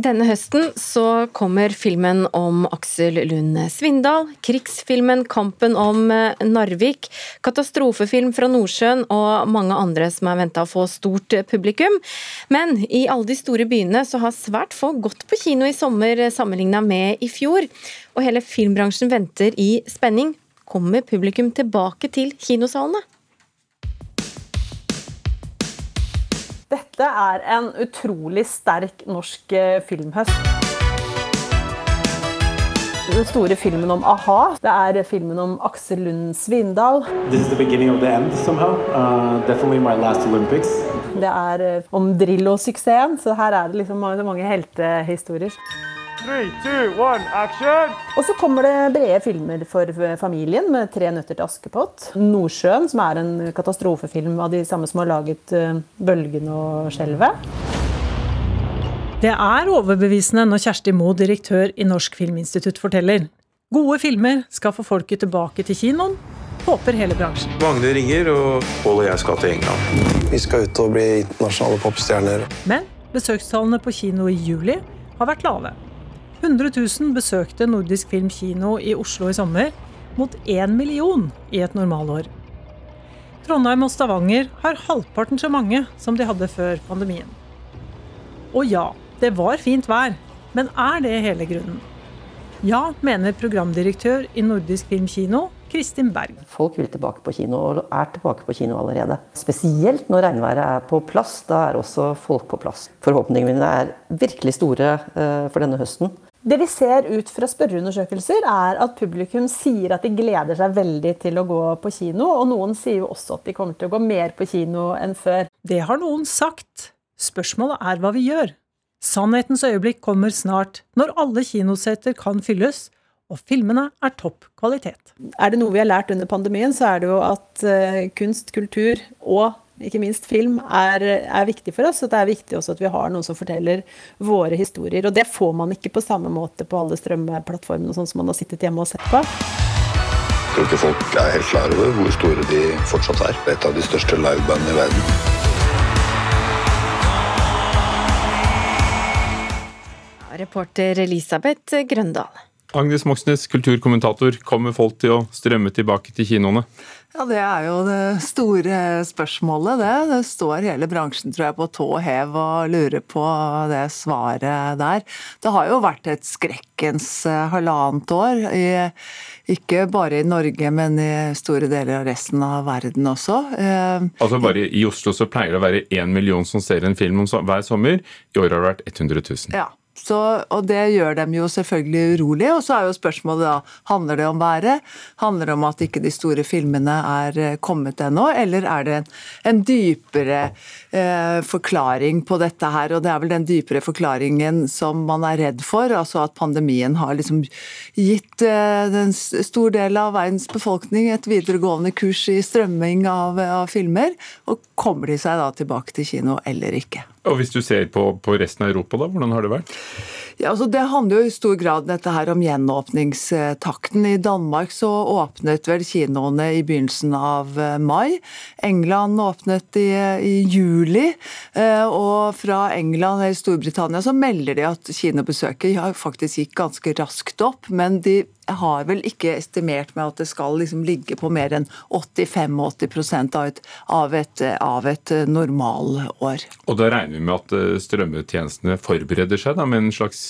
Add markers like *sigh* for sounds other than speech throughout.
Denne høsten så kommer filmen om Aksel Lund Svindal, krigsfilmen 'Kampen om Narvik', katastrofefilm fra Nordsjøen og mange andre som er venta å få stort publikum. Men i alle de store byene så har svært få gått på kino i sommer sammenligna med i fjor. Og hele filmbransjen venter i spenning. Kommer publikum tilbake til kinosalene? Dette er en utrolig sterk norsk eh, filmhøst. Den store filmen om a-ha. Det er filmen om Aksel Lund Svindal. This is the beginning of the end somehow. Uh, definitely my last Olympics. Det er eh, om Drillo-suksessen, så her er det liksom mange, mange heltehistorier. Three, two, one, action! Og så kommer det brede filmer for familien med 'Tre nøtter til Askepott'. 'Nordsjøen', som er en katastrofefilm av de samme som har laget eh, 'Bølgen og skjelvet'. Det er overbevisende når Kjersti Moe, direktør i Norsk Filminstitutt, forteller. Gode filmer skal få folket tilbake til kinoen, håper hele bransjen. Magne ringer, og Pål og jeg skal til England. Vi skal ut og bli internasjonale popstjerner. Men besøkstallene på kino i juli har vært lave. 100 000 besøkte Nordisk Film kino i Oslo i sommer, mot 1 million i et normalår. Trondheim og Stavanger har halvparten så mange som de hadde før pandemien. Og ja, det var fint vær, men er det hele grunnen? Ja, mener programdirektør i Nordisk Film kino, Kristin Berg. Folk vil tilbake på kino, og er tilbake på kino allerede. Spesielt når regnværet er på plass. Da er også folk på plass. Forhåpningene mine er virkelig store uh, for denne høsten. Det vi ser ut fra spørreundersøkelser, er at publikum sier at de gleder seg veldig til å gå på kino, og noen sier jo også at de kommer til å gå mer på kino enn før. Det har noen sagt. Spørsmålet er hva vi gjør. Sannhetens øyeblikk kommer snart, når alle kinoseter kan fylles, og filmene er topp kvalitet. Er det noe vi har lært under pandemien, så er det jo at uh, kunst, kultur og ikke minst film, er, er, viktig for oss. Og det er viktig også at vi har noen som forteller våre historier. Og det får man ikke på samme måte på alle strømmeplattformene sånn som man har sittet hjemme og sett på. Jeg tror ikke folk er helt klar over hvor store de fortsatt er. Et av de største livebandene i verden. Reporter Elisabeth Grøndal. Agnes Moxnes, kulturkommentator. Kommer folk til å strømme tilbake til kinoene? Ja, Det er jo det store spørsmålet, det. Det står hele bransjen tror jeg, på tå hev og lurer på det svaret der. Det har jo vært et skrekkens eh, halvannet år. I, ikke bare i Norge, men i store deler av resten av verden også. Eh, altså bare I Oslo så pleier det å være én million som ser en film hver sommer. I år har det vært 100 000. Ja. Så, og det gjør dem jo selvfølgelig urolige. Og så er jo spørsmålet da handler det om været? Handler det om at ikke de store filmene er eh, kommet ennå? Eller er det en, en dypere eh, forklaring på dette her? Og det er vel den dypere forklaringen som man er redd for. Altså at pandemien har liksom gitt eh, en stor del av verdens befolkning et videregående kurs i strømming av, av filmer. Og kommer de seg da tilbake til kino eller ikke? Og Hvis du ser på, på, resten av Europa, da, hvordan har det vært? Ja, altså Det handler jo i stor grad dette her om gjenåpningstakten. I Danmark så åpnet vel kinoene i begynnelsen av eh, mai. England åpnet i, i juli. Eh, og fra England eller Storbritannia så melder de at kinobesøket faktisk gikk ganske raskt opp. men de har vel ikke estimert med at det skal liksom ligge på mer enn 85-80 av av et, av et normalår. Og da regner vi med at eh, strømmetjenestene forbereder seg da, med en slags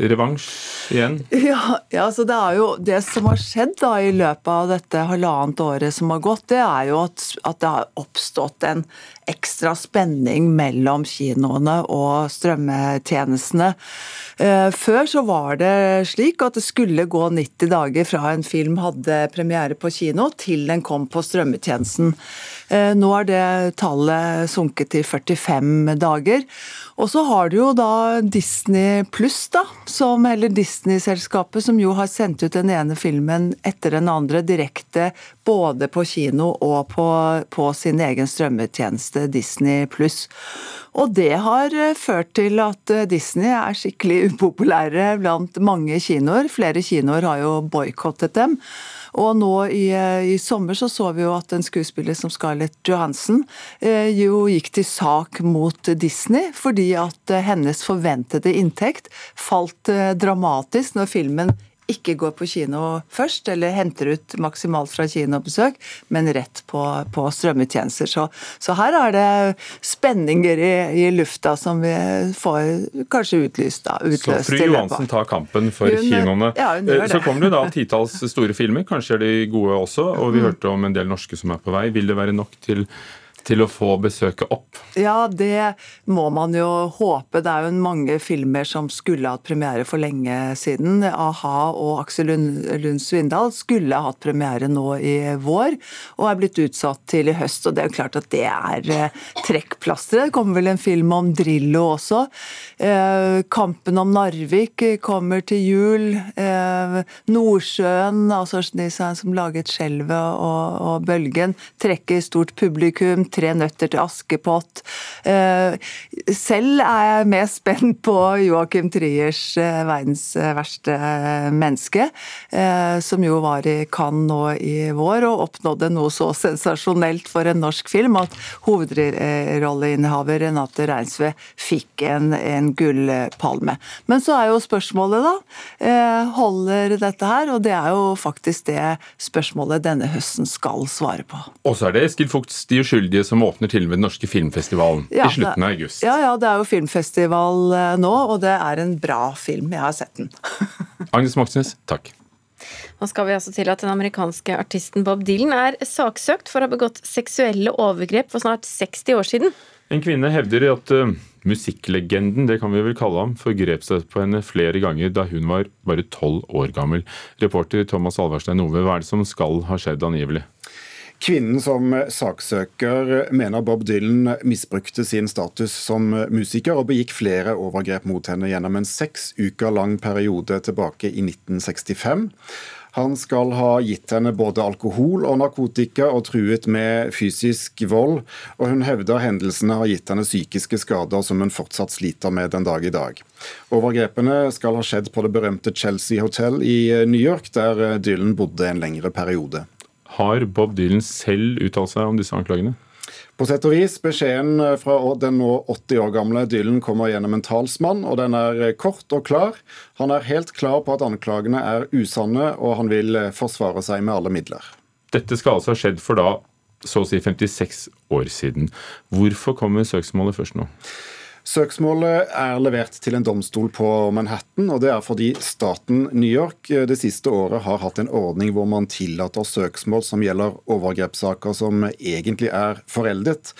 revansj igjen? Ja, ja, så det er jo det som har skjedd da i løpet av dette halvannet året som har gått, det er jo at, at det har oppstått en ekstra spenning mellom kinoene og strømmetjenestene. Eh, før så var det slik at det skulle gå 90 dager fra en film hadde premiere på kino til den kom på strømmetjenesten. Eh, nå er det tallet sunket til 45 dager. Og så har du jo da Disney pluss, da, som, eller Disney-selskapet, som jo har sendt ut den ene filmen etter den andre direkte både på kino og på, på sin egen strømmetjeneste Disney pluss. Og det har eh, ført til at eh, Disney er skikkelig *laughs* upopulære blant mange kinoer. Flere kinoer har jo boikottet dem. Og nå i, i, sommer så så vi jo at en skuespiller som Scarlett Johansen eh, jo gikk til sak mot Disney fordi at hennes forventede inntekt falt dramatisk når filmen ikke går på kino først, eller henter ut maksimalt fra kinobesøk, men rett på, på strømmetjenester. Så, så, her er det spenninger i, i, lufta som vi får kanskje utlyst. Da, utløst. Så fru Johansen tar kampen for hun, kinoene. Ja, eh, så kommer det da *laughs* titalls store filmer, kanskje er de gode også, og vi mm. hørte om en del norske som er på vei. Vil det være nok til til å få besøket opp? Ja, det må man jo håpe. Det er jo mange filmer som skulle hatt premiere for lenge siden. A-ha og Aksel Lund, Svindal skulle hatt premiere nå i vår, og er blitt utsatt til i høst. Og det er jo klart at det er eh, trekkplasteret. Det kommer vel en film om Drillo også. Eh, Kampen om Narvik kommer til jul. Eh, Nordsjøen, altså de som laget Skjelvet og, og Bølgen, trekker stort publikum 'Tre nøtter til Askepott'. Eh, selv er jeg mer spent på Joachim Triers eh, 'Verdens verste menneske', eh, som jo var i Cannes nå i vår, og oppnådde noe så sensasjonelt for en norsk film at hovedrolleinnehaver Renate Reinsve fikk en, en gullpalme. Men så er jo spørsmålet, da. Holder dette her? Og det er jo faktisk det spørsmålet denne høsten skal svare på. Og så er det Eskil Fugts De uskyldige som åpner til med den norske filmfestivalen ja, i slutten av august. Ja, ja, det er jo filmfestival eh, nå, og det er en bra film. Jeg har sett den. *laughs* Agnes Moxnes, takk. Nå skal vi altså til at Den amerikanske artisten Bob Dylan er saksøkt for å ha begått seksuelle overgrep for snart 60 år siden. En kvinne hevder at uh, musikklegenden, det kan vi vel kalle ham, forgrep seg på henne flere ganger da hun var bare tolv år gammel. Reporter Thomas Alverstein Ove, hva er det som skal ha skjedd angivelig? Kvinnen som saksøker mener Bob Dylan misbrukte sin status som musiker og begikk flere overgrep mot henne gjennom en seks uker lang periode tilbake i 1965. Han skal ha gitt henne både alkohol og narkotika og truet med fysisk vold, og hun hevder hendelsene har gitt henne psykiske skader som hun fortsatt sliter med den dag i dag. Overgrepene skal ha skjedd på det berømte Chelsea Hotel i New York, der Dylan bodde en lengre periode. Har Bob Dylan selv uttalt seg om disse anklagene? På sett og vis. Beskjeden fra den nå 80 år gamle Dylan kommer gjennom en talsmann, og den er kort og klar. Han er helt klar på at anklagene er usanne, og han vil forsvare seg med alle midler. Dette skal altså ha skjedd for da så å si 56 år siden. Hvorfor kommer søksmålet først nå? Søksmålet er levert til en domstol på Manhattan, og det er fordi staten New York eh, det siste året har hatt en ordning hvor man tillater søksmål som gjelder overgrepssaker som egentlig er foreldet.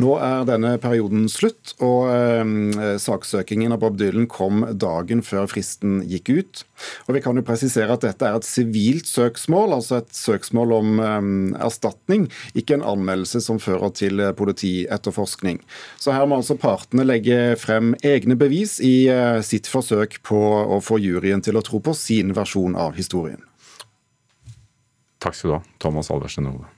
Nå er denne perioden slutt, og eh, saksøkingen av Bob Dylan kom dagen før fristen gikk ut. Og Vi kan jo presisere at dette er et sivilt søksmål, altså et søksmål om eh, erstatning, ikke en anmeldelse som fører til politietterforskning. Så her må altså partene legge frem egne bevis i eh, sitt forsøk på å få juryen til å tro på sin versjon av historien. Takk skal du ha, Thomas Alversen Ove.